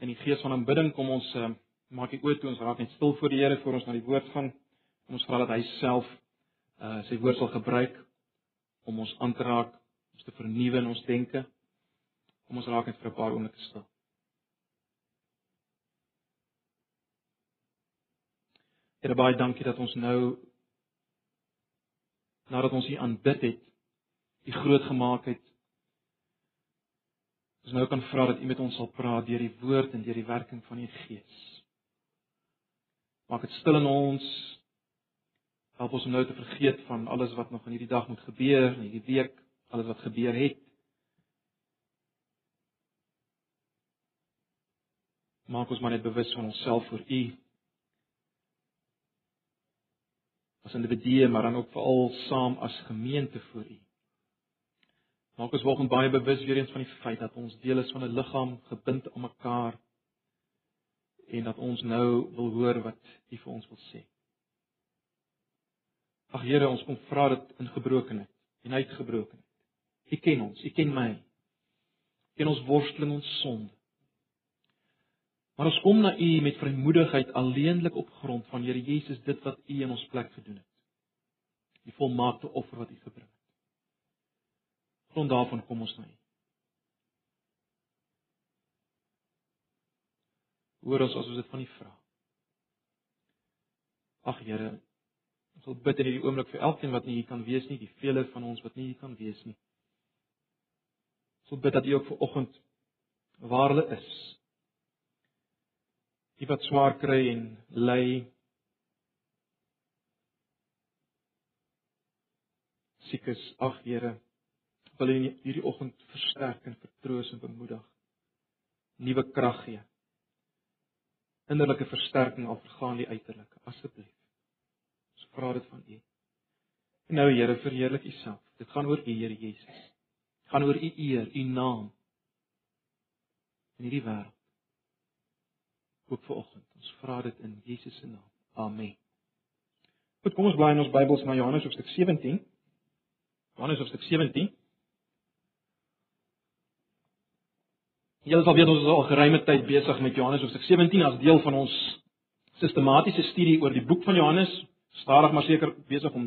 in die gees van aanbidding kom ons uh, maak die oë toe ons raak net stil voor die Here voor ons na die woord gaan. Ons vra dat hy self uh sy woord sal gebruik om ons aan te raak, ons te vernuwe in ons denke. Kom ons raak net vir 'n paar oomblikke stil. Here baie dankie dat ons nou nadat ons U aanbid het, U groot gemaak het. Ons nou kan vra dat U met ons sal praat deur die woord en deur die werking van U Gees. Maak dit stil in ons. Help ons om nou te vergeet van alles wat nog in hierdie dag moet gebeur, in hierdie week, alles wat gebeur het. Maak ons maar net bewus van onsself voor U. As individue, maar dan ook veral saam as gemeente voor U. Maak ons vanoggend baie bewus weer eens van die feit dat ons deel is van 'n liggaam gebind aan mekaar en dat ons nou wil hoor wat U vir ons wil sê. Ag Here, ons kom vra dit in gebrokenheid en uitgebrokenheid. U ken ons, U ken my. U ken ons worsteling en sonde. Maar ons kom na U met vrymoedigheid alleenlik op grond van Here Jesus dit wat U in ons plek gedoen het. Die volmaakte offer wat U gebring het. Grond daarvan kom ons na U. Hoor ons as ons dit van U vra. Ag Here, ons wil bid in hierdie oomblik vir elkeen wat nie hier kan wees nie, die vele van ons wat nie hier kan wees nie. Ons wil bid dat U ook ver oggend waar hulle is die wat swaar kry en ly siek is ag Here wil U hierdie oggend versterk en vertroos en bemoedig nuwe krag gee innerlike versterking al vergaan die uiterlike asseblief ons vra dit van U en nou Here verheerlik U self dit gaan oor U Here Jesus gaan oor U eer U naam in hierdie wêreld ook vir oggend. Ons vra dit in Jesus se naam. Amen. Goed, kom ons blaai in ons Bybels na Johannes hoofstuk 17. Johannes hoofstuk 17. Julle sal weet ons is al geruime tyd besig met Johannes hoofstuk 17 as deel van ons sistematiese studie oor die boek van Johannes. Stadig maar seker besig om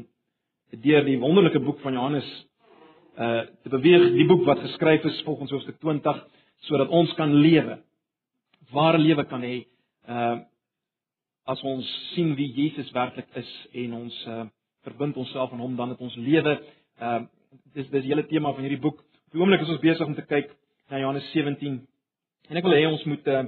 deur die wonderlike boek van Johannes uh te beweeg, die boek wat geskryf is volgens hoofstuk 20 sodat ons kan lewe ware lewe kan hê. Uh, as ons sien wie Jesus werklik is en ons uh, verbind onsself aan hom dan het ons lewe. Uh, dis dis die hele tema van hierdie boek. Op die oomblik is ons besig om te kyk na Johannes 17. En ek wil hê ons moet uh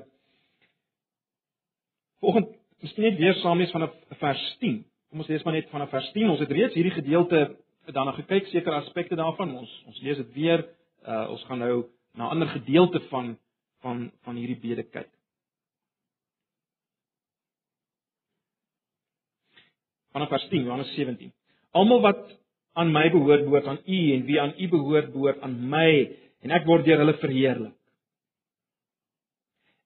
volgende miskien net weer saam lees van 'n vers 10. Kom ons lees maar net van 'n vers 10. Ons het reeds hierdie gedeelte daarna gekyk, sekere aspekte daarvan. Ons ons lees dit weer. Uh ons gaan nou na 'n ander gedeelte van van van hierdie bede kyk. Vanaf vers 10 Johannes 17. Almal wat aan my behoort, behoort aan U en wie aan U behoort, behoort aan my en ek word deur hulle verheerlik.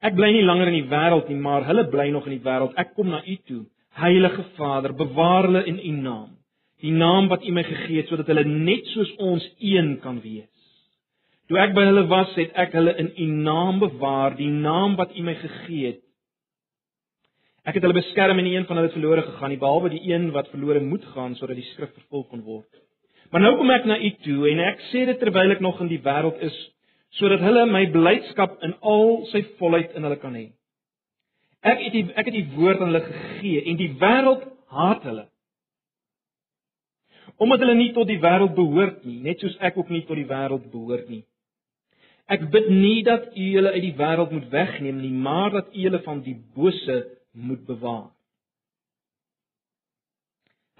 Ek bly nie langer in die wêreld nie, maar hulle bly nog in die wêreld. Ek kom na U toe. Heilige Vader, bewaar hulle in U naam. Die naam wat U my gegee het sodat hulle net soos ons een kan wees. Toe ek by hulle was, het ek hulle in U naam bewaar, die naam wat U my gegee het. Ek het hulle beskerm en nie een van hulle het verlore gegaan nie, behalwe die een wat verlore moet gaan sodat die skrif vervul kon word. Maar nou kom ek na U toe en ek sê dit terwyl ek nog in die wêreld is, sodat hulle my blydskap in al sy volheid in hulle kan hê. Ek het die ek het die woord aan hulle gegee en die wêreld haat hulle omdat hulle nie tot die wêreld behoort nie, net soos ek ook nie tot die wêreld behoort nie. Ek bid nie dat U hulle uit die wêreld moet wegneem nie, maar dat U hulle van die bose moet bewaar.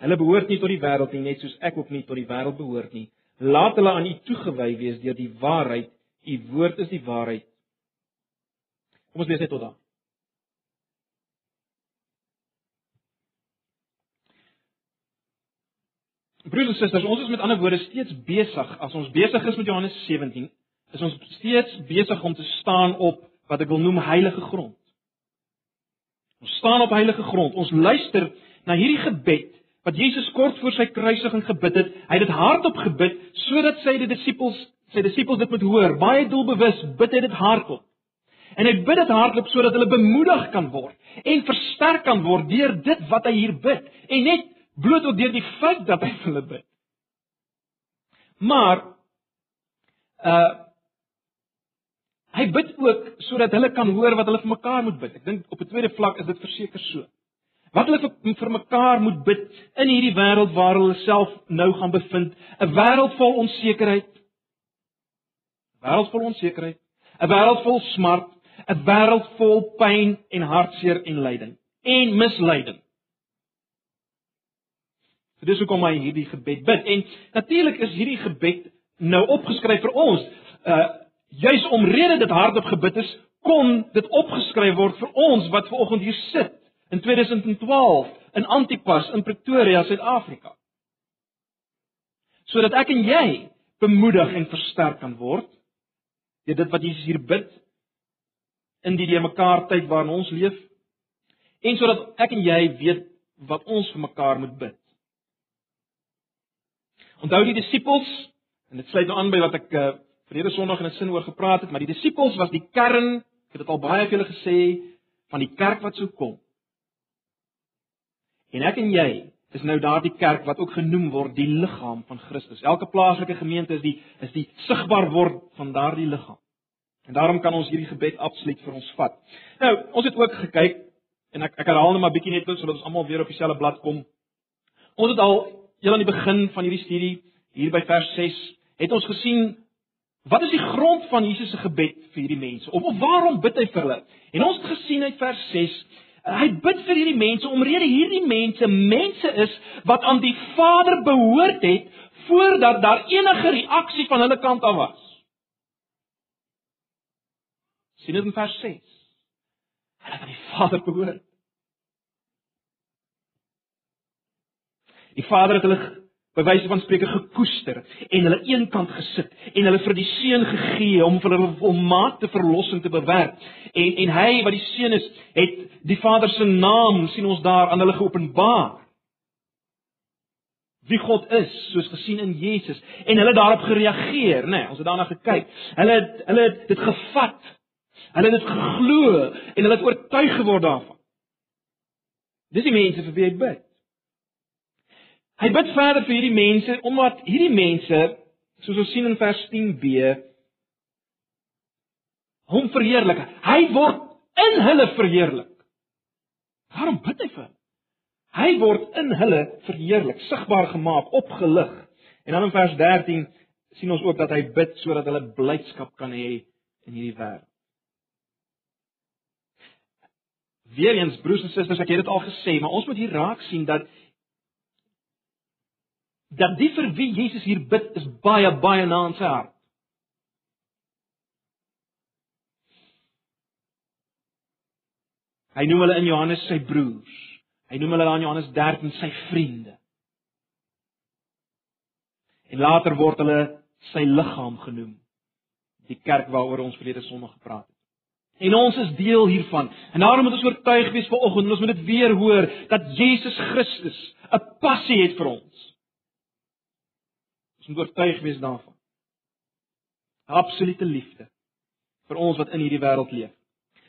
Hulle behoort nie tot die wêreld nie, net soos ek ook nie tot die wêreld behoort nie. Laat hulle aan U toegewy wees deur die waarheid. U woord is die waarheid. Kom ons lees net tot daar. Broers en susters, ons is met ander woorde steeds besig as ons besig is met Johannes 17 is ons steeds besig om te staan op wat ek wil noem heilige grond. Ons staan op heilige grond. Ons luister na hierdie gebed wat Jesus kort voor sy kruisiging gebid het. Hy het dit hardop gebid sodat sy die disippels, sy disippels dit moet hoor. Baie doelbewus bid hy dit hardop. En hy bid dit hardloop sodat hulle bemoedig kan word en versterk kan word deur dit wat hy hier bid en net bloot op deur die feit dat hy hulle bid. Maar uh hy bid ook sodat hulle kan hoor wat hulle vir mekaar moet bid. Ek dink op 'n tweede vlak is dit verseker so. Wat hulle vir, vir mekaar moet bid in hierdie wêreld waar hulle self nou gaan bevind, 'n wêreld vol onsekerheid. 'n Wêreld vol onsekerheid, 'n wêreld vol smart, 'n wêreld vol pyn en hartseer en lyding en misleiding. So dis hoekom hy hierdie gebed bid. En natuurlik is hierdie gebed nou opgeskryf vir ons. Uh juis omrede dit hardop gebid is, kon dit opgeskryf word vir ons wat ver oggend hier sit in 2012 in Antipas in Pretoria, Suid-Afrika. Sodat ek en jy bemoedig en versterk kan word deur dit wat Jesus hier bid in die deurmekaar tyd waarin ons leef en sodat ek en jy weet wat ons vir mekaar moet bid. Onthou die disippels en dit sluit nou aan by wat ek uh, verlede Sondag in 'n sin oor gepraat het, maar die disippels was die kern, ek het dit al baie vir julle gesê, van die kerk wat sou kom. En ek en jy is nou daardie kerk wat ook genoem word die liggaam van Christus. Elke plaaslike gemeente is die is die sigbaar word van daardie liggaam. En daarom kan ons hierdie gebed absoluut vir ons vat. Nou, ons het ook gekyk en ek ek herhaal net maar bietjie net sodat ons almal weer op dieselfde blad kom. Ons het al heel aan die begin van hierdie studie hier by vers 6 het ons gesien wat is die grond van Jesus se gebed vir hierdie mense of, of waarom bid hy vir hulle? En ons het gesien uit vers 6 hy bid vir hierdie mense omrede hierdie mense mense is wat aan die Vader behoort het voordat daar enige reaksie van hulle kant af was. Sien dit in vers 6. Hulle het aan die Vader behoort. Die Vader het hulle by wyse van spreke gekoester en hulle eenkant gesit en hulle vir die seun gegee om vir hulle volmaakte verlossing te bewerk. En en hy wat die seun is, het die Vader se naam sien ons daar aan hulle geopenbaar. Wie God is, soos gesien in Jesus en hulle daarop gereageer, nê, nee, ons het daarna gekyk. Hulle het hulle het dit gevat. Hulle het dit geglo en hulle het oortuig geword daarvan. Dis die mense vir wie hy bid. Hy bid verder vir hierdie mense omdat hierdie mense, soos ons sien in vers 10b, hom verheerlik. Hy word in hulle verheerlik. Waarom bid hy vir hulle? Hy word in hulle verheerlik, sigbaar gemaak, opgelig. En dan in vers 13 sien ons ook dat hy bid sodat hulle blydskap kan hê in hierdie wêreld. Weereens broers en susters, ek het dit al gesê, maar ons moet hier raak sien dat dat die vir wie Jesus hier bid is baie baie na in sy hart. Hy noem hulle in Johannes sy broers. Hy noem hulle in Johannes 13 sy vriende. En later word hulle sy liggaam genoem. Die kerk waaroor ons verlede Sondag gepraat het. En ons is deel hiervan. En daarom moet ons oortuig wees vanoggend en ons moet dit weer hoor dat Jesus Christus 'n passie het vir ons. Ons moet oortuig wees daarvan. Absolute liefde vir ons wat in hierdie wêreld leef.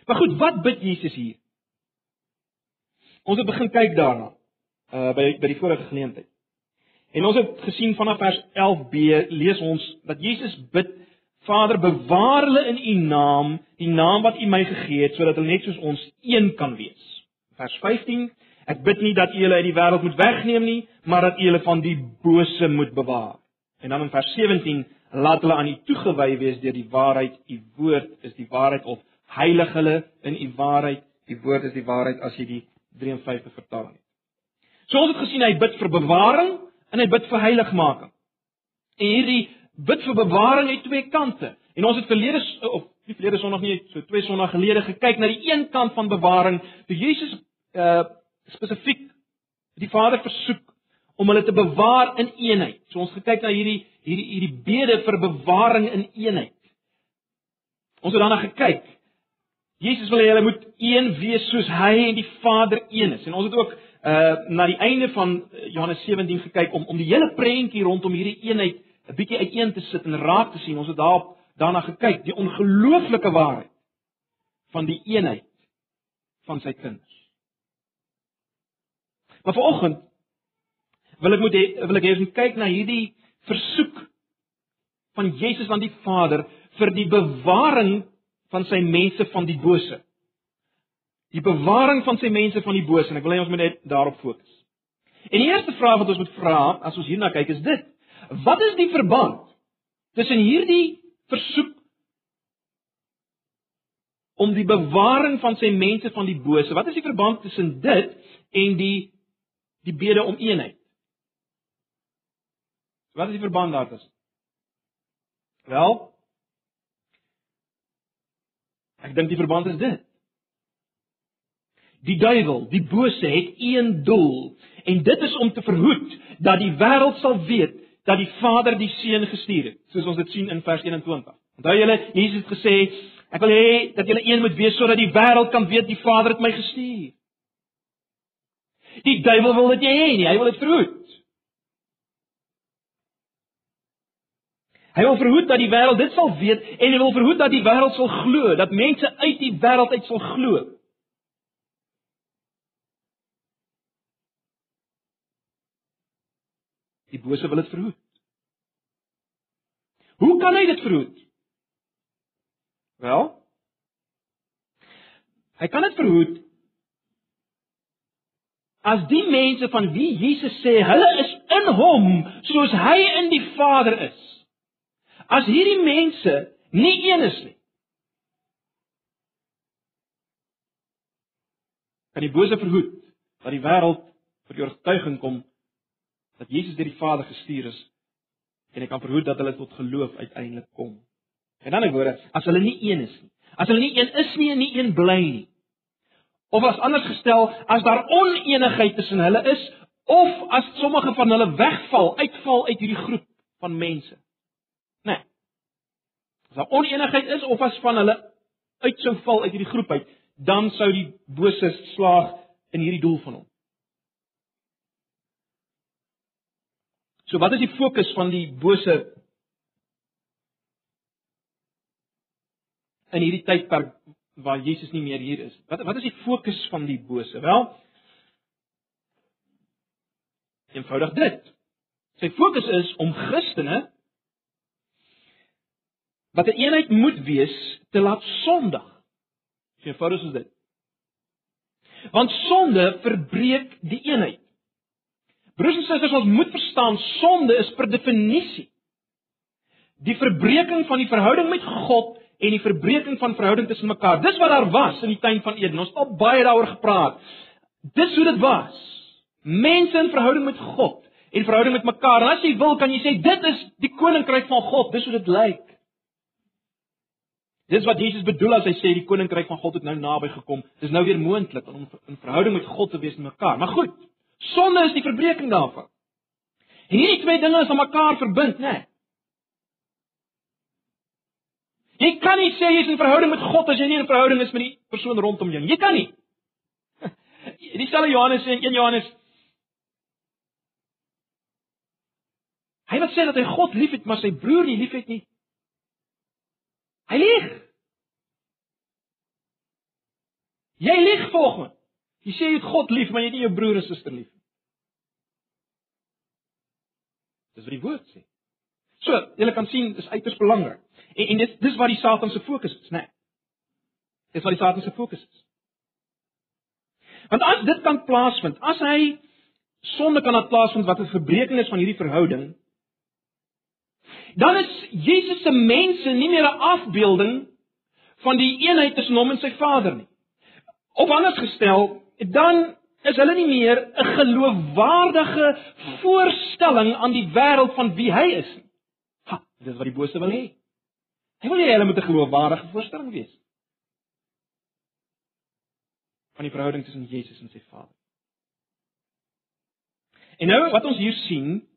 Maar goed, wat bid Jesus hier? Ons het begin kyk daarna uh by by die vorige geleentheid. En ons het gesien vanaf vers 11b lees ons dat Jesus bid Vader bewaar hulle in u naam, die naam wat u my gegee het sodat hulle net soos ons een kan wees. Vers 15 Ek bid nie dat u hulle uit die wêreld moet wegneem nie, maar dat u hulle van die bose moet bewaar. En dan in vers 17, laat hulle aan U toegewy wees deur die waarheid. U woord is die waarheid of heilig hulle in U waarheid. U woord is die waarheid as jy die 53 vertaling het. So ons het gesien hy bid vir bewaring en hy bid vir heiligmaking. En hierdie bid vir bewaring het twee kante. En ons het verlede of nie verlede Sondag nie, so twee Sondae gelede gekyk na die een kant van bewaring. Toe Jesus uh spesifiek die Vader versoek om hulle te bewaar in eenheid. So ons gekyk na hierdie hierdie hierdie bede vir bewaring in eenheid. Ons het daarna gekyk. Jesus wil hê hulle moet een wees soos hy en die Vader een is. En ons het ook uh na die einde van Johannes 17 gekyk om om die hele prentjie rondom hierdie eenheid 'n bietjie uiteen te sit en raak te sien. Ons het daarop daarna gekyk, die ongelooflike waarheid van die eenheid van sy kinders. Maar vanoggend wil ek moet hê wil ek hê ons moet kyk na hierdie versoek van Jesus aan die Vader vir die bewaring van sy mense van die bose. Die bewaring van sy mense van die bose en ek wil hê ons moet net daarop fokus. En die eerste vraag wat ons moet vra as ons hierna kyk is dit: Wat is die verband tussen hierdie versoek om die bewaring van sy mense van die bose? Wat is die verband tussen dit en die die bede om eenheid? Wat is die verband daar tussen? Wel, ek dink die verband is dit. Die duiwel, die bose het een doel en dit is om te verhoed dat die wêreld sal weet dat die Vader die Seun gestuur het, soos ons dit sien in vers 21. Onthou julle, Jesus het gesê, ek wil hê dat julle een moet wees sodat die wêreld kan weet die Vader het my gestuur. Die duiwel wil dit nie hê nie, hy wil dit verhoed. Hy wil verhoed dat die wêreld dit sal weet en hy wil verhoed dat die wêreld sal glo, dat mense uit die wêreld uit sal glo. Die bose wil dit verhoed. Hoe kan hy dit verhoed? Wel, hy kan dit verhoed as die mense van wie Jesus sê hulle is in hom soos hy in die Vader is. As hierdie mense nie een is nie. Kan die bose verhoed dat die wêreld vir die oortuiging kom dat Jesus deur die Vader gestuur is en hy kan verhoed dat hulle tot geloof uiteindelik kom. En dan 'n woorde, as hulle nie een is nie. As hulle nie een is nie en nie een bly nie. Of as anders gestel, as daar oneenigheid tussen hulle is of as sommige van hulle wegval, uitval uit hierdie groep van mense. Nee. As daar oneenigheid is of as van hulle uit sou val uit hierdie groep uit, dan sou die bose slaag in hierdie doel van hom. So wat is die fokus van die bose in hierdie tydperk waar Jesus nie meer hier is? Wat wat is die fokus van die bose? Wel, eenvoudig dit. Sy fokus is om Christene wat 'n eenheid moet wees te laat sondig. So eenvoudig is dit. Want sonde verbreek die eenheid. Broers en susters, ons moet verstaan sonde is per definisie die verbreeking van die verhouding met God en die verbreeking van verhouding tussen mekaar. Dis wat daar was in die tuin van Eden. Ons het al baie daaroor gepraat. Dis hoe dit was. Mense in verhouding met God en verhouding met mekaar. En as jy wil, kan jy sê dit is die koninkryk van God. Dis hoe dit lyk. Dis wat Jesus bedoel as hy sê die koninkryk van God het nou naby gekom. Dis nou weer moontlik om in verhouding met God te wees met mekaar. Maar goed, Sonde is die verbreeking daarvan. Hierdie twee dinge is aan mekaar verbind, né? Nee. Jy kan nie sê jy is in verhouding met God as jy nie in verhouding is met die persoon rondom jou nie. Jy kan nie. Dis al Johannes sê in 1 Johannes Hy wat sê dat hy God liefhet, maar sy broer nie liefhet nie. Hy lieg. Jy lieg volgens Jy sê jy het God lief, maar jy het nie jou broer en suster lief nie. Dis wat die woord sê. So, jy kan sien dis uiters belangrik. En en dit dis wat die Satan se fokus is, né? Nee. Dis wat die Satan se fokus is. Want as dit kan plaasvind, as hy sonde kan laat plaasvind wat 'n verbreeking is van hierdie verhouding, dan is Jesus se mense nie meer 'n afbeelding van die eenheid tussen hom en sy Vader nie. Of anders gestel, dan is hulle nie meer 'n geloofwaardige voorstelling aan die wêreld van wie hy is nie. Ha, dis wat die bose wil hê. Hy wil hê hulle moet 'n geloofwaardige voorstelling wees van die verhouding tussen Jesus en sy Vader. En nou wat ons hier sien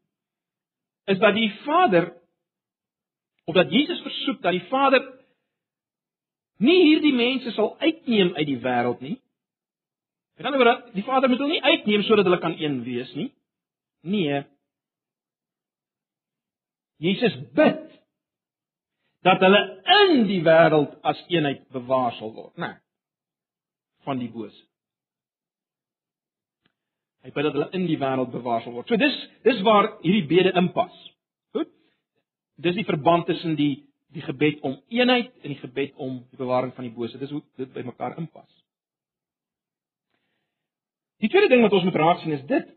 is dat die Vader of dat Jesus versoek dat die Vader nie hierdie mense sal uitneem uit die wêreld nie, Met ander woorde, die Vader moet hulle nie uitneem sodat hulle kan een wees nie. Nee. Jesus bid dat hulle in die wêreld as eenheid bewaar sal word, né? Nee, van die bose. Hy bid dat hulle in die wêreld bewaar sal word. So dis dis waar hierdie bede inpas. Dis die verband tussen die die gebed om eenheid en die gebed om die bewaring van die bose. Dis hoe dit by mekaar inpas. Die tweede ding wat ons moet raak sien is dit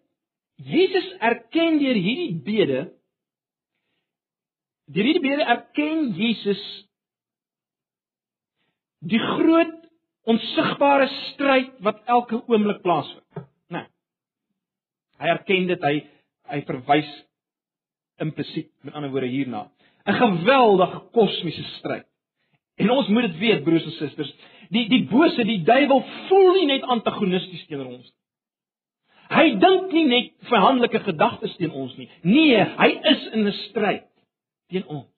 Jesus erken deur hierdie bede deur hierdie bede erken Jesus die groot onsigbare stryd wat elke oomblik plaasvind. Nee. Hy erken dit, hy hy verwys implisiet met ander woorde hierna. 'n Geweldige kosmiese stryd. En ons moet dit weet broers en susters, die die bose, die duiwel voel nie net antagonisties teenoor ons nie. Hy dink nie net verhandelike gedagtes teen ons nie. Nee, hy is in 'n stryd teen ons.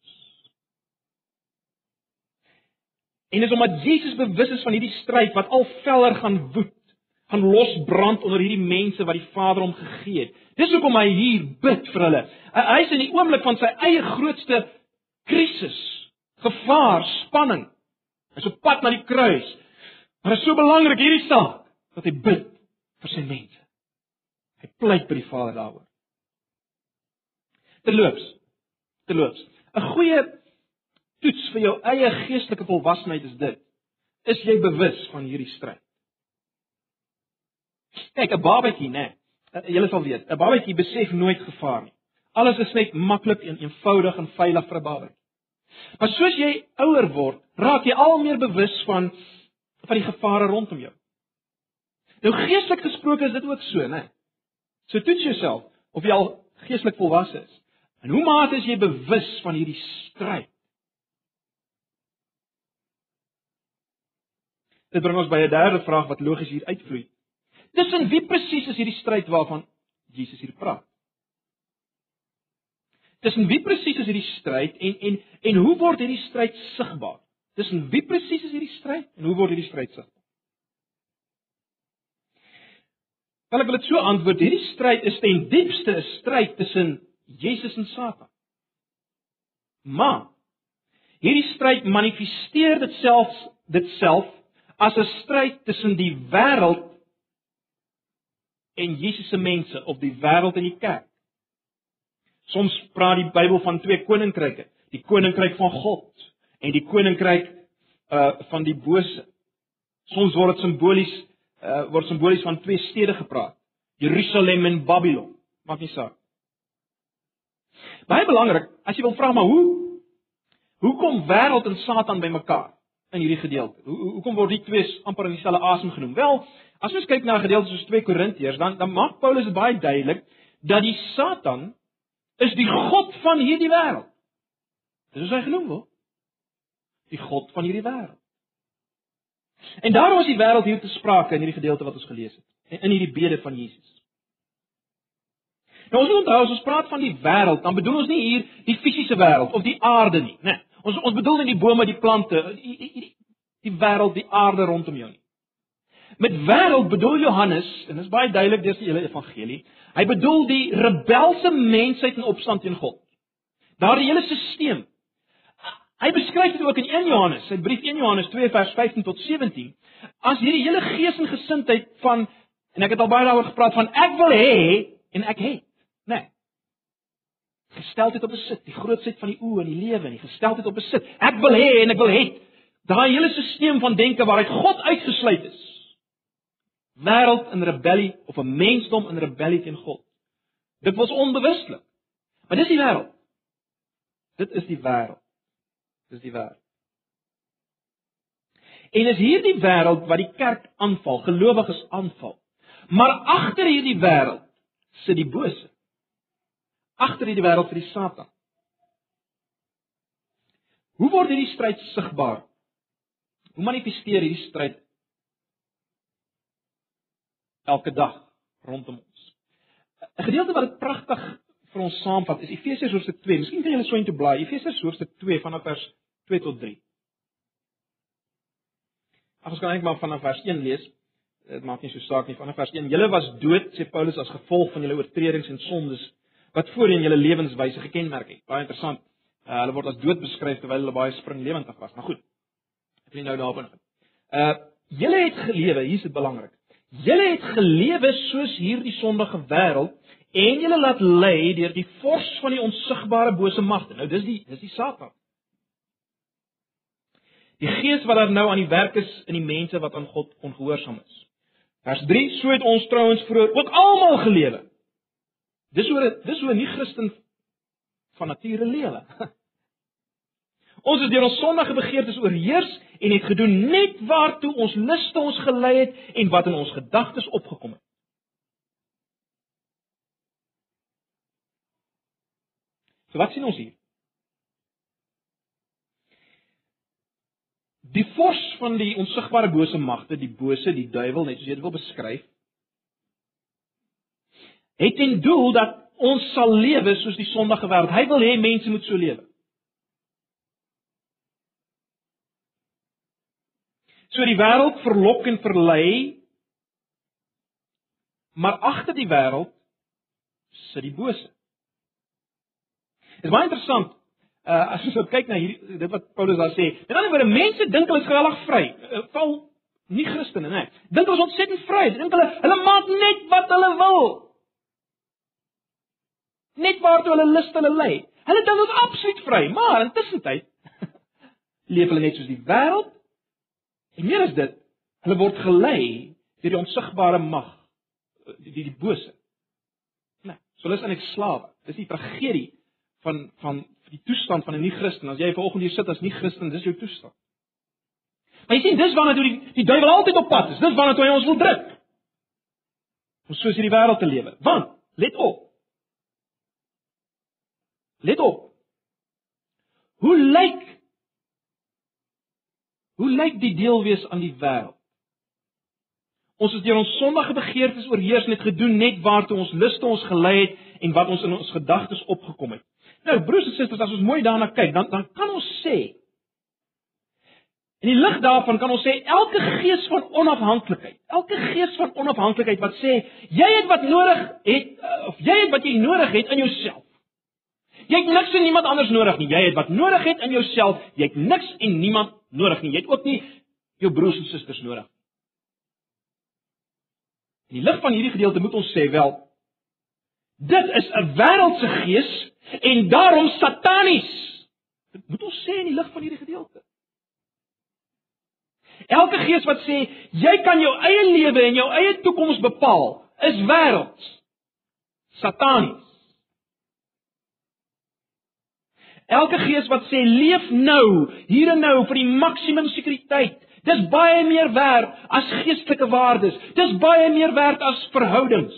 En dis omdat Jesus bewus is van hierdie stryd wat al veller gaan woed, gaan losbrand onder hierdie mense wat die Vader hom gegee het. Dis hoekom hy hier bid vir hulle. Hy is in die oomblik van sy eie grootste krisis, gevaar, spanning. Hy's op pad na die kruis. Maar dit is so belangrik hierdie saak dat hy bid vir sy mense. Hy pleit by die Vader daaroor. Terloops. Terloops. 'n Goeie toets vir jou eie geestelike volwassenheid is dit: Is jy bewus van hierdie stryd? Kyk, 'n babatjie, né? Nee, Julle sal weet, 'n babatjie besef nooit gevaar nie. Alles is net maklik en eenvoudig en veilig vir 'n babatjie. Maar soos jy ouer word, raak jy al meer bewus van van die gevare rondom jou. Nou geestelik gesproke is dit ook so, né? Nee. So toets jouself of jy al geestelik volwasse is. En hoe mate is jy bewus van hierdie stryd? Dit bring ons by 'n derde vraag wat logies hier uitvloei. Tussen wie presies is hierdie stryd waarvan Jesus hier praat? Tussen wie presies is hierdie stryd en en en hoe word hierdie stryd sigbaar? Tussen wie presies is hierdie stryd en hoe word hierdie stryd sigbaar? Wel ek wil dit so antwoord, hierdie stryd is ten diepste 'n stryd tussen Jesus en Satan. Maar hierdie stryd manifesteer dit self dit self as 'n stryd tussen die wêreld en Jesus se mense of die wêreld en die kerk. Soms praat die Bybel van twee koninkryke, die koninkryk van God en die koninkryk uh van die bose. Soms word dit simbolies uh, word simbolies van twee stede gepraat. Jerusalem en Babylon. Maak nie saak. Baie belangrik, as jy wil vra maar hoe hoekom wêreld en Satan bymekaar in hierdie gedeelte? Hoe hoekom word die twee amper in dieselfde asem genoem? Wel, as ons kyk na gedeeltes soos 2 Korintiërs, dan dan maak Paulus baie duidelik dat die Satan is die god van hierdie wêreld. Dis hoe hy genoem word. Die god van hierdie wêreld. En daarom is die wêreld hier te sprake in hierdie gedeelte wat ons gelees het, in hierdie bede van Jesus. Nou ons moet onthou as ons praat van die wêreld, dan bedoel ons nie hier die fisiese wêreld of die aarde nie, né? Nee, ons ons bedoel nie die bome, die plante, die die die, die wêreld, die aarde rondom jou nie. Met wêreld bedoel Johannes, en dit is baie duidelik deur die hele evangelie, hy bedoel die rebelse mensheid in opstand teen God. Daardie hele stelsel Hy beskryf dit ook in 1 Johannes, sy brief 1 Johannes 2 vers 15 tot 17, as hierdie hele gees en gesindheid van en ek het al baie daaroor gepraat van ek wil hê en ek het? Nee. Gesteldheid op besit, die grootheid van die oë en die lewe en die gesteldheid op besit. Ek wil hê en ek wil het. Daai hele stelsel van denke waaruit God uitgesluit is. Wêreld in rebellie of 'n mensdom in rebellie teen God. Dit was onbewuslik. Maar dis die wêreld. Dit is die wêreld. Dis die wêreld. En is hierdie wêreld wat die kerk aanval, gelowiges aanval. Maar agter hierdie wêreld sit die bose. Agter hierdie wêreld vir die Satan. Hoe word hierdie stryd sigbaar? Hoe manifesteer hierdie stryd elke dag rondom ons? 'n Gedeelte wat dit pragtig vir ons saamvat is Efesiërs hoofstuk 2. Miskien kan julle so intoe blaai. Efesiërs hoofstuk 2 vanaf vers 2 tot 3. Ag ons kan eintlik maar vanaf vers 1 lees. Dit maak nie so saak nie vanaf vers 1. Julle was dood, sê Paulus, as gevolg van julle oortredings en sondes wat voorheen julle lewenswyse gekenmerk het. Baie interessant. Uh, hulle word as dood beskryf terwyl hulle baie springlewendig was. Maar goed. Ek wil nou daarop ingaan. Uh Julle het gelewe, hier is dit belangrik. Julle het gelewe soos hierdie sondige wêreld en julle laat lei deur die vors van die onsigbare bose magte. Nou dis die dis die Satan. Die gees wat daar nou aan die werk is in die mense wat aan God ongehoorsaam is. Vers 3: So het ons trouens vroeër ook almal gelewe. Dis hoe dis hoe 'n nie-Christen van nature lewe. Ons is deur ons sondige begeertes oorheers en het gedoen net waartoe ons luste ons gelei het en wat in ons gedagtes opgekom het. So wat sien ons hier? Die vors van die onsigbare bose magte, die bose, die duiwel, net soos jy dit wil beskryf, het ten doel dat ons sal lewe soos die sondige wêreld. Hy wil hê mense moet so lewe. So die wêreld verlok en verlei, maar agter die wêreld sit die bose. Dit is baie interessant. Uh as jy so kyk na hierdie dit wat Paulus daar sê. En dan word mense dink hulle is geweldig vry. Uh, val nie Christene nie. Dink ons ontsettend vry. Dink hulle hulle maak net wat hulle wil. Net waartoe hulle lus hulle lei. Hulle dink ons absoluut vry, maar intussen leef hulle net soos die wêreld. En meer as dit, hulle word gelei deur die onsigbare mag, die die, die bose. Nee, so hulle is eintlik slawe. Dis die tragedie van van die toestand van 'n nie-Christen. As jy vanoggend hier sit as nie-Christen, dis jou toestand. Maar jy sien, dis waarna toe die die duiwel altyd op pad is. Dis waarna toe hy ons wil druk. Om soos hierdie wêreld te lewe. Want, let op. Let op. Hoe lyk Hoe lyk die deel wees aan die wêreld? Ons het deur ons sondige begeertes oorheers en het gedoen net waartoe ons luste ons gelei het en wat ons in ons gedagtes opgekom het. Nou broers en susters, as ons mooi daarna kyk, dan dan kan ons sê In die lig daarvan kan ons sê elke gees van onafhanklikheid, elke gees van onafhanklikheid wat sê jy het wat nodig het eh, of jy het wat jy nodig het in jouself. Jy het niks en niemand anders nodig nie. Jy het wat nodig het in jouself. Jy het niks en niemand nodig nie. Jy het ook nie jou broers en susters nodig. In die lig van hierdie gedeelte moet ons sê wel dit is 'n wêreldse gees en daarom satanies. Dit moet ons sê in die lig van hierdie gedeelte. Elke gees wat sê jy kan jou eie lewe en jou eie toekoms bepaal, is wêrelds. Satanies. Elke gees wat sê leef nou, hier en nou vir die maksimum sekuriteit, dis baie meer werd as geestelike waardes. Dis baie meer werd as verhoudings.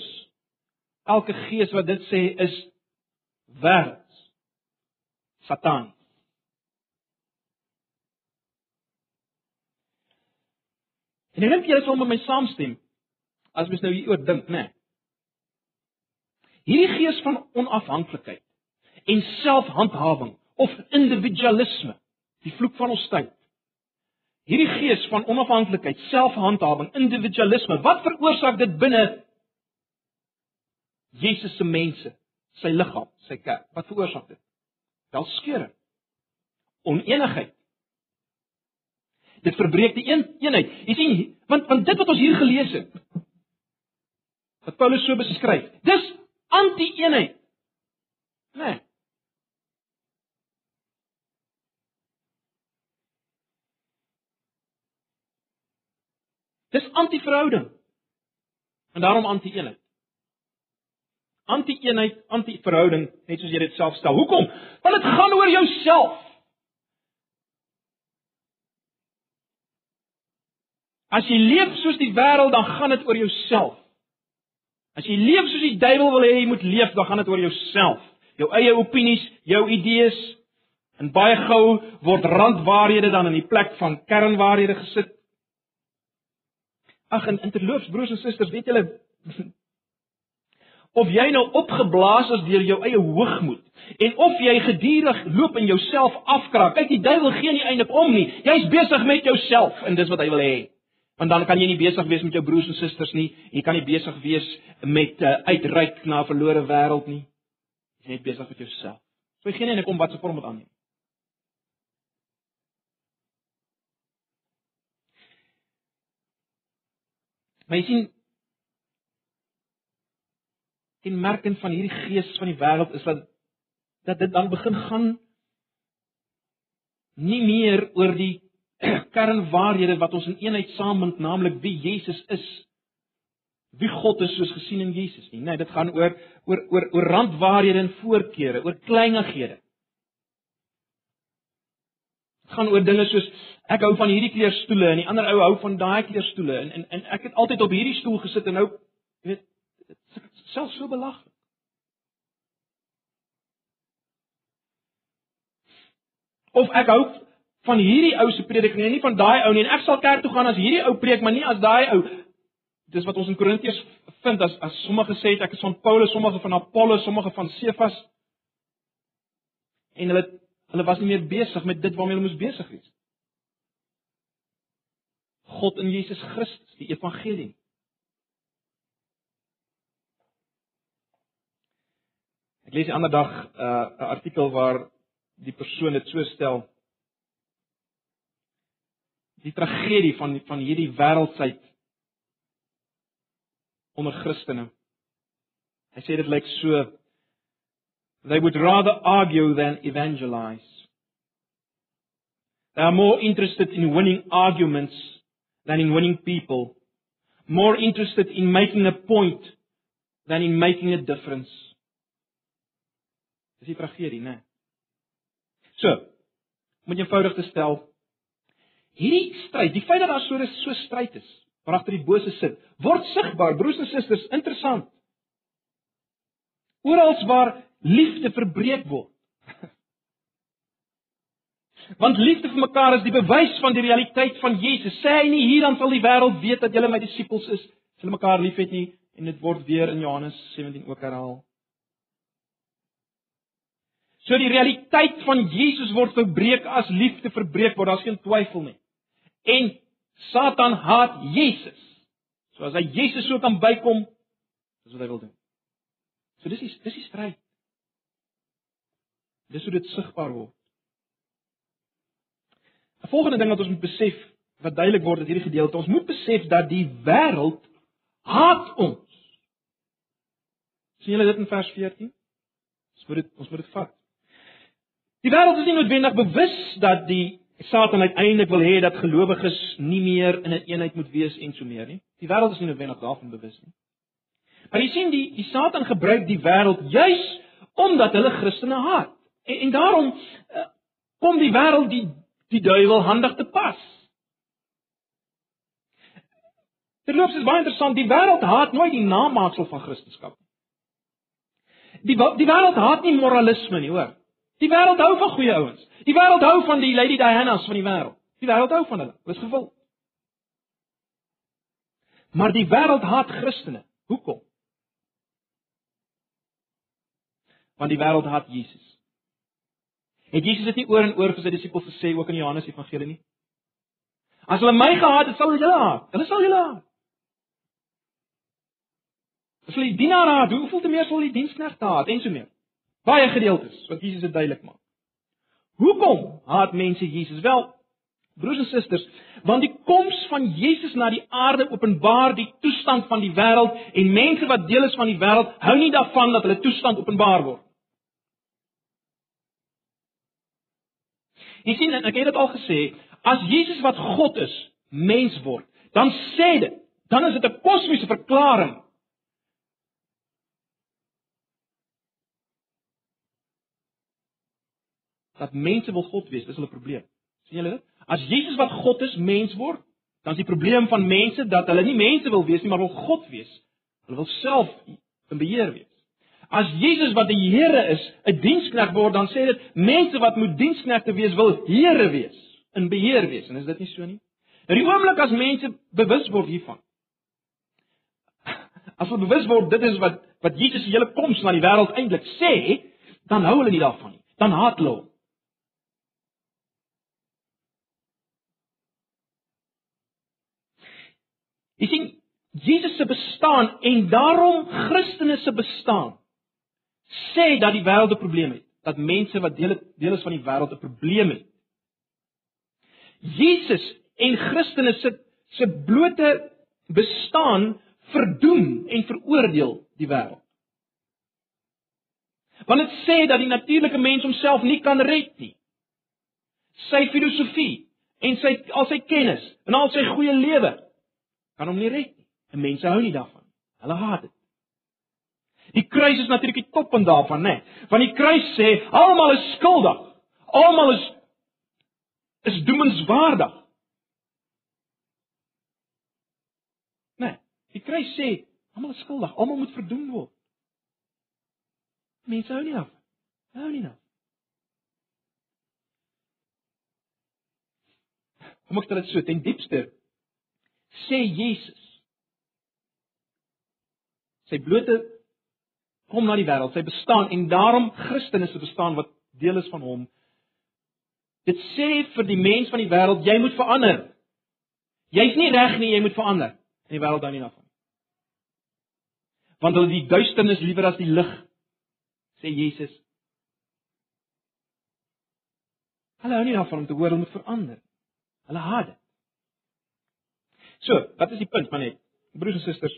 Elke gees wat dit sê is wêrelds. Satan. En ek dink julle sal met my saamstem as mens nou hieroor dink, né? Nee. Hierdie gees van onafhanklikheid en selfhandhawing of individualisme, die vloek van ons tyd. Hierdie gees van onafhanklikheid, selfhandhawing, individualisme, wat veroorsaak dit binne Jesus se mense? sy liggaam, sy kerk. Wat veroorsaak dit? Wel skeuring. Oneenigheid. Dit verbreek die een eenheid. Jy sien, want want dit wat ons hier gelees het, wat Paulus so beskryf, dis anti-eenheid. Nee. Dis anti-verhouding. En daarom anti-eenheid anti-eenheid, anti-verhouding, net soos jy dit self stel. Hoekom? Want dit gaan oor jouself. As jy leef soos die wêreld, dan gaan dit oor jouself. As jy leef soos die duiwel wil hê jy moet leef, dan gaan dit oor jouself. Jou eie opinies, jou idees. En baie gou word randwaarhede dan in die plek van kernwaarhede gesit. Ag en interloops broers en susters, weet julle of jy nou opgeblaas is deur jou eie hoogmoed en of jy gedurig loop en jouself afkraak. Kyk, die duiwel gee nie eintlik om nie. Jy's besig met jouself en dis wat hy wil hê. Want dan kan jy nie besig wees met jou broers en susters nie. Jy kan nie besig wees met uh, uitreik na 'n verlore wêreld nie. Jy's net besig met jouself. So jy geen eintlik om wat se vorm dit aanneem. Maar jy sien kenmerkend van hierdie gees van die wêreld is dat dat dit dan begin gaan nie meer oor die kernwaarhede wat ons in eenheid saambind, naamlik wie Jesus is. Wie God is soos gesien in Jesus nie. Nee, dit gaan oor oor oor oor randwaarhede en voorkeure, oor kleinighede. Dit gaan oor dinge soos ek hou van hierdie kleurstoele en die ander ou hou van daai kleurstoele en, en en ek het altyd op hierdie stoel gesit en nou weet selfs so belaglik. Of ek hou van hierdie ou se prediking en nie van daai ou nie en ek sal kerk toe gaan as hierdie ou preek maar nie as daai ou. Dis wat ons in Korintiërs vind as as sommige sê ek is van Paulus, sommige van Apollos, sommige van Cephas. En hulle hulle was nie meer besig met dit waarmee hulle moes besig wees. God in Jesus Christus, die evangelie. Ek lees die ander dag 'n uh, artikel waar die persoon dit so stel. Die tragedie van van hierdie wêreldsheid onder Christene. Hy sê dit lyk so they would rather argue than evangelize. They are more interested in winning arguments than in winning people. More interested in making a point than in making a difference. Dis die tragedie, né? So, om dit eenvoudig te stel, hierdie stryd, die feit dat daar so 'n so stryd is, waar agter die bose sit, word sigbaar, broers en susters, interessant. Orals waar liefde verbreek word. Want liefde vir mekaar is die bewys van die realiteit van Jesus. Sê hy nie hier dan sal die wêreld weet dat julle my disippels is, as julle mekaar liefhet nie en dit word weer in Johannes 17 ook herhaal. So die realiteit van Jesus word verbreek as liefde verbreek word, daar's geen twyfel nie. En Satan haat Jesus. So as hy Jesus so kan bykom, dis wat hy wil doen. So dis is dis is stryd. Dis hoe dit sigbaar word. 'n Volgende ding wat ons moet besef, wat duidelik word uit hierdie gedeelte, ons moet besef dat die wêreld haat ons. sien julle dit in vers 14? Ons moet dit ons moet dit vat. Die wêreld is nie noodwendig bewus dat die Satan uiteindelik wil hê dat gelowiges nie meer in 'n een eenheid moet wees en so meer nie. Die wêreld is nie noodwendig daarvan bewus nie. Maar jy sien die die Satan gebruik die wêreld juis omdat hulle Christene haat. En, en daarom uh, kom die wêreld die die duiwel handig te pas. Terloops is baie interessant, die wêreld haat nooit die namaaksel van Christendom. Die die wêreld haat nie moralisme nie, hoor. Die wêreld hou van goeie ouens. Die wêreld hou van die Lady Diana's van die wêreld. Die wêreld hou van hulle. Dis gevul. Maar die wêreld haat Christene. Hoekom? Want die wêreld haat Jesus. Het Jesus dit nie oor en oor vir sy disippels gesê ook in Johannes Evangelie nie? As hulle my gehaat het, sal hulle julle haat. Hulle sal julle haat. As hulle die dienaar haat, hoeveel te meer sal die diensknegte haat en so meer? Baie gedeeltes wat Jesus dit duidelik maak. Hoekom haat mense Jesus? Wel, broers en susters, want die koms van Jesus na die aarde openbaar die toestand van die wêreld en mense wat deel is van die wêreld hou nie daarvan dat hulle toestand openbaar word. Jy sien, ek het dit al gesê, as Jesus wat God is, mens word, dan sê dit, dan is dit 'n kosmiese verklaring dat mense wil God wees, dis hulle probleem. sien julle dit? As Jesus wat God is, mens word, dan is die probleem van mense dat hulle nie mense wil wees nie, maar wil God wees. Hulle wil self in beheer wees. As Jesus wat die Here is, 'n diensknegt word, dan sê dit mense wat moet diensknegte wees, wil Here wees, in beheer wees. En is dit nie so nie? Nou die oomblik as mense bewus word hiervan. As hulle bewus word dit is wat wat Jesus se hele koms na die wêreld eintlik sê, dan hou hulle nie daarvan nie. Dan haat hulle hom. Jy sien Jesus se bestaan en daarom Christene se bestaan sê dat die wêreld 'n probleem het, dat mense wat deel deel is van die wêreld 'n probleem het. Jesus en Christene se se blote bestaan verdoem en veroordeel die wêreld. Want dit sê dat die natuurlike mens homself nie kan red nie. Sy filosofie en sy al sy kennis en al sy goeie lewe kan hom nie red nie. En mense hou nie daarvan. Hulle haat dit. Die kruis is natuurlik die toppunt daarvan, né? Nee. Want die kruis sê almal is skuldig. Almal is is doemenswaardig. Né? Nee, die kruis sê almal is skuldig, almal moet verdoem word. Mense hou nie af. Hou nie af. Kom ek stel dit so, ten diepste sê Jesus sy blote kom na die wêreld, sy bestaan en daarom Christen is 'n bestaan wat deel is van hom. Dit sê vir die mens van die wêreld, jy moet verander. Jy's nie reg nie, jy moet verander. En die wêreld hou nie daarvan. Want hulle die duisternis liewer as die lig, sê Jesus. Hulle hou nie daarvan om te hoor hulle moet verander. Hulle haat dit. So, wat is die punt van net? Broers en susters,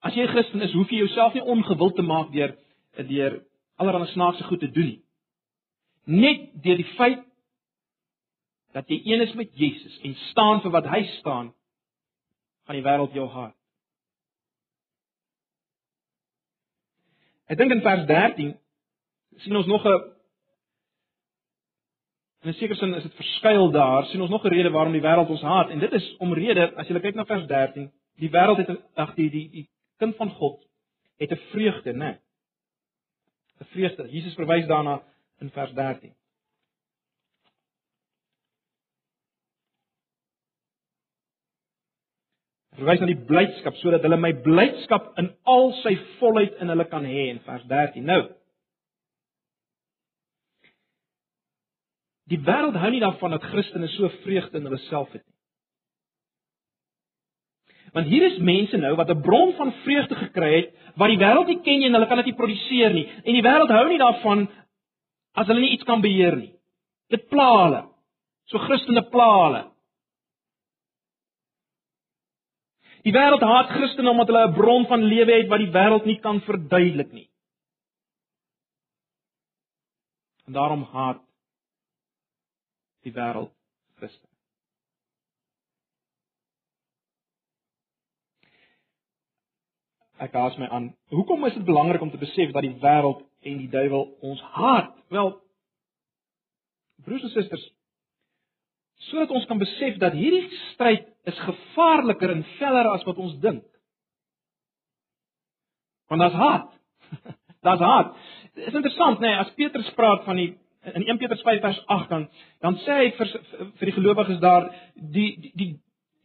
as jy 'n Christen is, hoef jy jouself nie ongewild te maak deur deur allerlei snaakse goed te doen nie. Net deur die feit dat jy een is met Jesus en staan vir wat hy staan, gaan die wêreld jou haat. Ek dink in vers 13 sien ons nog 'n In 'n sekere sin is dit verskuil daar, sien ons nog 'n rede waarom die wêreld ons haat en dit is omrede as jy kyk na vers 13, die wêreld het ag die die die kind van God het 'n vreugde, né? 'n Vreugde. Jesus verwys daarna in vers 13. verwys na die blydskap sodat hulle my blydskap in al sy volheid in hulle kan hê in vers 13. Nou, Die wêreld hou nie daarvan dat Christene so vreugde in hulle self het nie. Want hier is mense nou wat 'n bron van vreugde gekry het wat die wêreld nie ken nie en hulle kan dit nie produseer nie. En die wêreld hou nie daarvan as hulle nie iets kan beheer nie. Dit pla hulle. So Christene pla hulle. Die wêreld haat Christene omdat hulle 'n bron van lewe het wat die wêreld nie kan verduidelik nie. En daarom haat die wêreld Christus. Ek haas my aan. Hoekom is dit belangrik om te besef dat die wêreld en die duiwel ons haat? Wel, broers en susters, sodat ons kan besef dat hierdie stryd is gevaarliker en veller as wat ons dink. Want daar's haat. daar's haat. Dit is interessant, nee, as Petrus praat van die in 1 Petrus 5 vers 8 dan dan sê hy vir vir die gelowiges daar die die, die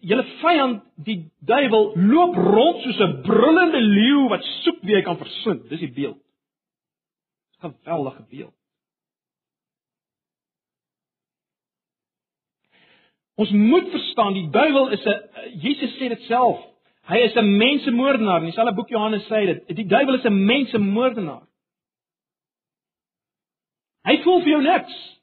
julle vyand die duiwel loop rond soos 'n brullende leeu wat soek wie hy kan verslind. Dis die beeld. Geweldige beeld. Ons moet verstaan die duiwel is 'n Jesus sê dit self. Hy is 'n mensemoordenaar. In dieselfde boek Johannes sê dit. Die duiwel is 'n mensemoordenaar. Hy voel vir jou niks.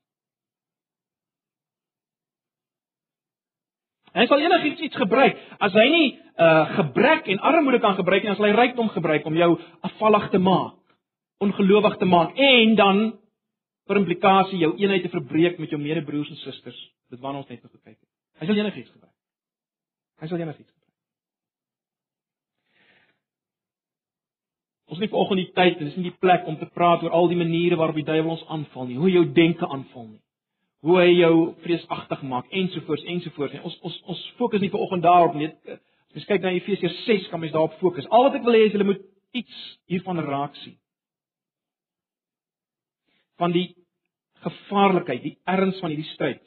Hy sal enigiets iets gebruik as hy nie uh gebrek en armoede kan gebruik nie, as hy rykdom gebruik om jou afvallig te maak, ongelowig te maak en dan vir implikasie jou eenheid te verbreek met jou medebroers en susters. Dit waarna ons net nou gekyk het. Hy sal enigiets gebruik. Hy sal enigiets Ons het nie vanoggend die tyd en dis nie die plek om te praat oor al die maniere waarop die duiwel ons aanval nie, hoe jou denke aanval nie. Hoe hy jou vreesagtig maak ensovoorts ensovoorts. Ons ons ons fokus nie vanoggend daarop nie. As jy kyk na Efesiërs 6, kan mens daarop fokus. Al wat ek wil hê is jy moet iets hiervan raak sien. Van die gevaarlikheid, die erns van hierdie stryd.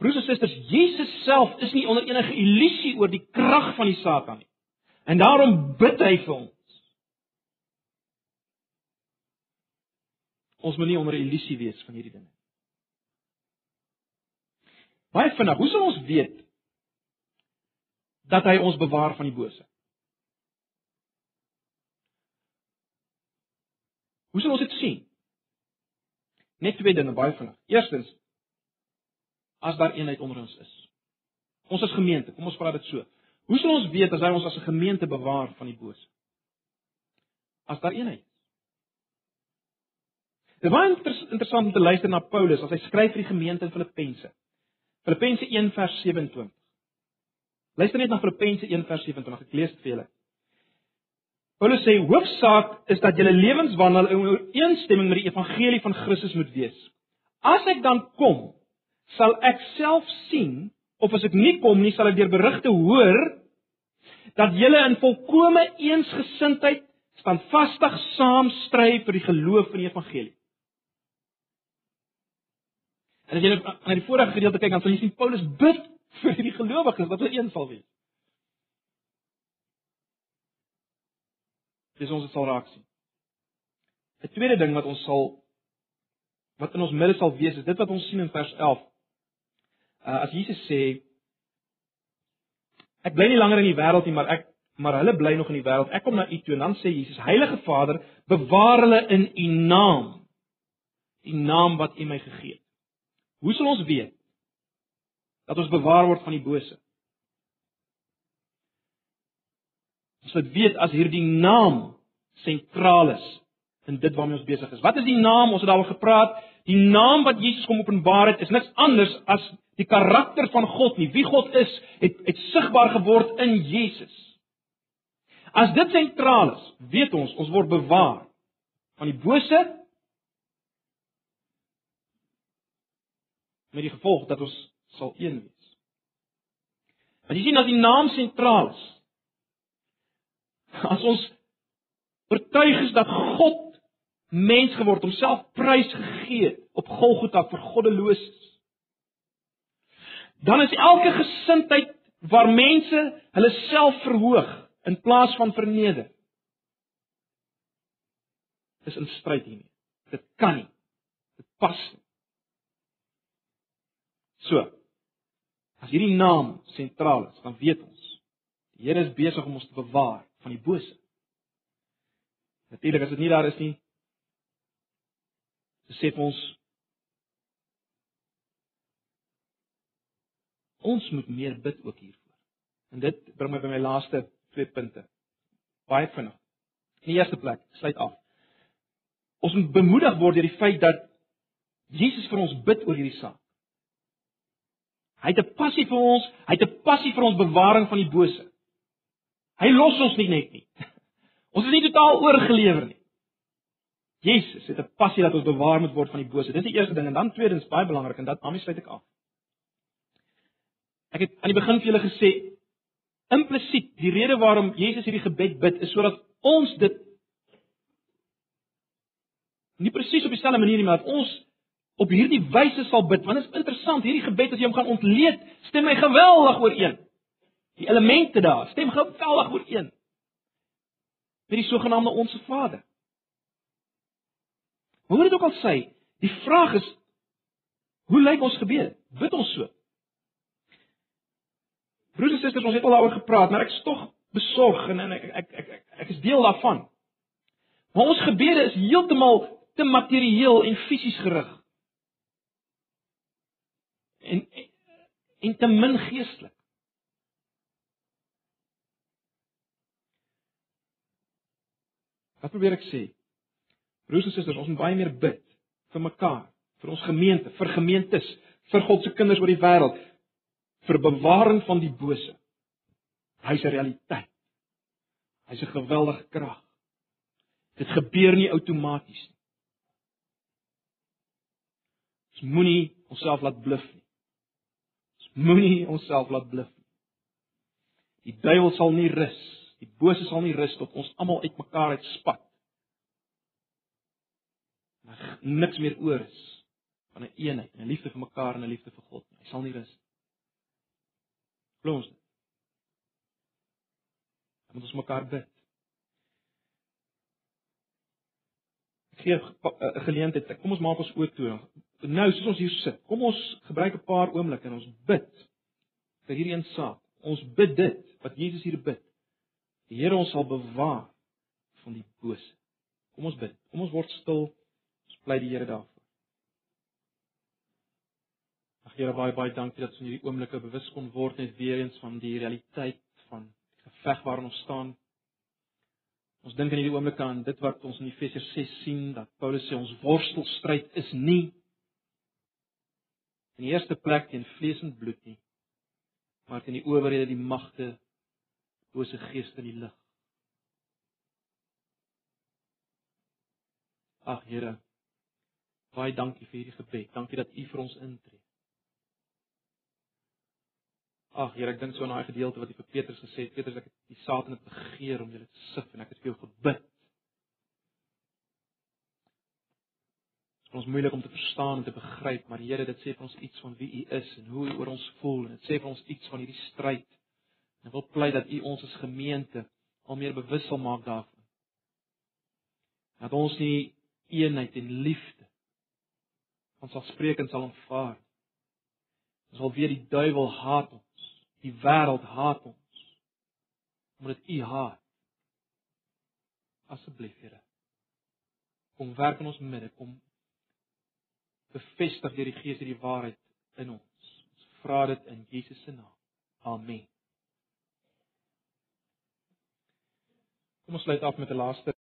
Broers en susters, Jesus self is nie onder enige illusie oor die krag van die Satan nie. En daarom bid hy vir ons. Ons moet nie onder illusie wees van hierdie dinge. Baie vinnig, hoe sal ons weet dat hy ons bewaar van die bose? Hoe sal ons dit sien? Net twee dinge baie vinnig. Eerstens, as daar eenheid onder ons is. Ons as gemeente, kom ons praat dit so. Hoe sal ons weet as hy ons as 'n gemeente bewaar van die bose? As daar eenheid is. Dit was interessant om te luister na Paulus as hy skryf vir die gemeente in Filippense. Filippense 1 vers 27. Luister net na Filippense 1 vers 27. Ek lees dit vir julle. Paulus sê hoofsaak is dat julle lewenswandel in ooreenstemming met die evangelie van Christus moet wees. As ek dan kom, sal ek self sien of as ek nie kom nie, sal ek deur berigte hoor dat julle in volkomme eensgesindheid standvastig saam stry vir die geloof in die evangelie. En as jy na die vorige gedeelte kyk, dan sal jy sien Paulus bid vir die gelowiges dat hulle een sal wees. Dis ons sal raak sien. 'n Tweede ding wat ons sal wat in ons midde sal wees, is dit wat ons sien in vers 11. Uh, as Jesus sê ek bly nie langer in die wêreld nie, maar ek maar hulle bly nog in die wêreld. Ek kom na u toe en dan sê Jesus, Heilige Vader, bewaar hulle in u naam. Die naam wat u my gegee het. Hoe sal ons weet dat ons bewaar word van die bose? Ons moet weet as hierdie naam sentraal is in dit waarmee ons besig is. Wat is die naam? Ons het daaroor gepraat. Die naam wat Jesus kom openbaar het, is niks anders as die karakter van God nie. Wie God is, het het sigbaar geword in Jesus. As dit sentraal is, weet ons, ons word bewaar van die bose met die gevolg dat ons sal een wees. Want jy sien dat die naam sentraal is. As ons oortuig is dat God mens geword, homself prys gegee op Golgotha vir goddeloses. Dan is elke gesindheid waar mense hulle self verhoog in plaas van verneder. Dis in stryd hiermee. Dit kan nie. Dit pas nie. So. As hierdie naam sentraal is, dan weet ons die Here is besig om ons te bewaar van die bose. Natuurlik as dit nie daar is nie, sê ons ons moet meer bid ook hiervoor. En dit bring my by my laaste twee punte. Baie vinnig. In die eerste plek, sluit af. Ons moet bemoedig word deur die feit dat Jesus vir ons bid oor hierdie saak. Hy het 'n passie vir ons, hy het 'n passie vir ons bewaring van die bose. Hy los ons nie net nie. Ons is nie totaal oorgelewer nie. Jesus het 'n passie dat ons bewaar moet word van die bose. Dis die eerste ding en dan tweedens baie belangrik en dat daarmee sluit ek af. Ek het aan die begin vir julle gesê implisiet die rede waarom Jesus hierdie gebed bid is sodat ons dit nie presies op dieselfde manier nie maar dat ons op hierdie wyse sal bid want dit is interessant hierdie gebed as jy hom gaan ontleed stem hy geweldig ooreen. Die elemente daar stem geweldig ooreen met die sogenaamde onsse Vader. Hoe dit ook al sê, die vraag is hoe lyk ons gebed? Bid ons so? Broers en susters, ons het al daaroor gepraat, maar ek is tog besorg en ek ek ek ek, ek is deel daarvan. Maar ons gebede is heeltemal te materieel en fisies gerig. En en te min geestelik. Wat probeer ek sê? Broers en susters, ons moet baie meer bid vir mekaar, vir ons gemeente, vir gemeentes, vir God se kinders oor die wêreld, vir bewaring van die bose. Hy's 'n realiteit. Hy's 'n geweldige krag. Dit gebeur nie outomaties nie. Ons moenie onsself laat bluf nie. Moenie onsself laat bluf nie. Die duiwel sal nie rus. Die bose sal nie rus tot ons almal uitmekaar uitspat niks meer oor is van 'n een eenheid, 'n liefde vir mekaar en 'n liefde vir God. Hy sal nie rus nie. Glo ons dit. Dan moet ons mekaar bid. Ek gee 'n geleentheid. Kom ons maak ons oë toe. Nou, soos ons hier sit, kom ons gebruik 'n paar oomblikke en ons bid vir hierdie een saak. Ons bid dit wat Jesus hier bid. Die Here ons sal bewaar van die bose. Kom ons bid. Kom ons word stil bly die Here daarvoor. Ag Here, baie baie dankie dat ons in hierdie oomblikke bewus kon word net weer eens van die realiteit van die geveg waarin ons staan. Ons dink in hierdie oomblik aan dit wat ons in Efesiërs 6 sien dat Paulus sê ons worstelstryd is nie in die eerste plek teen vlees en bloed nie, maar teen die owerhede, die magte, bose geeste in die lig. Ag Here, baie dankie vir hierdie gebed. Dankie dat U vir ons intree. Ag Here, ek dink so aan daai gedeelte wat jy vir Petrus gesê het. Petrus, ek het die Satan het begeer om julle te sif en ek het vir jou gebid. Is ons moeilik om te verstaan en te begryp, maar Here, dit sê vir ons iets van wie U is en hoe U oor ons voel en dit sê vir ons iets van hierdie stryd. En ek wil pleit dat U ons as gemeente al meer bewus sal maak daarvan. Dat ons nie eenheid en liefde ons sal spreek en sal aanvaar. Ons sal weet die duiwel haat ons. Die wêreld haat ons. Omdat U haat. Asseblief, Here. Kom werk in ons midde, kom bevestig deur die Gees hierdie waarheid in ons. Ons vra dit in Jesus se naam. Amen. Kom ons sluit af met 'n laaste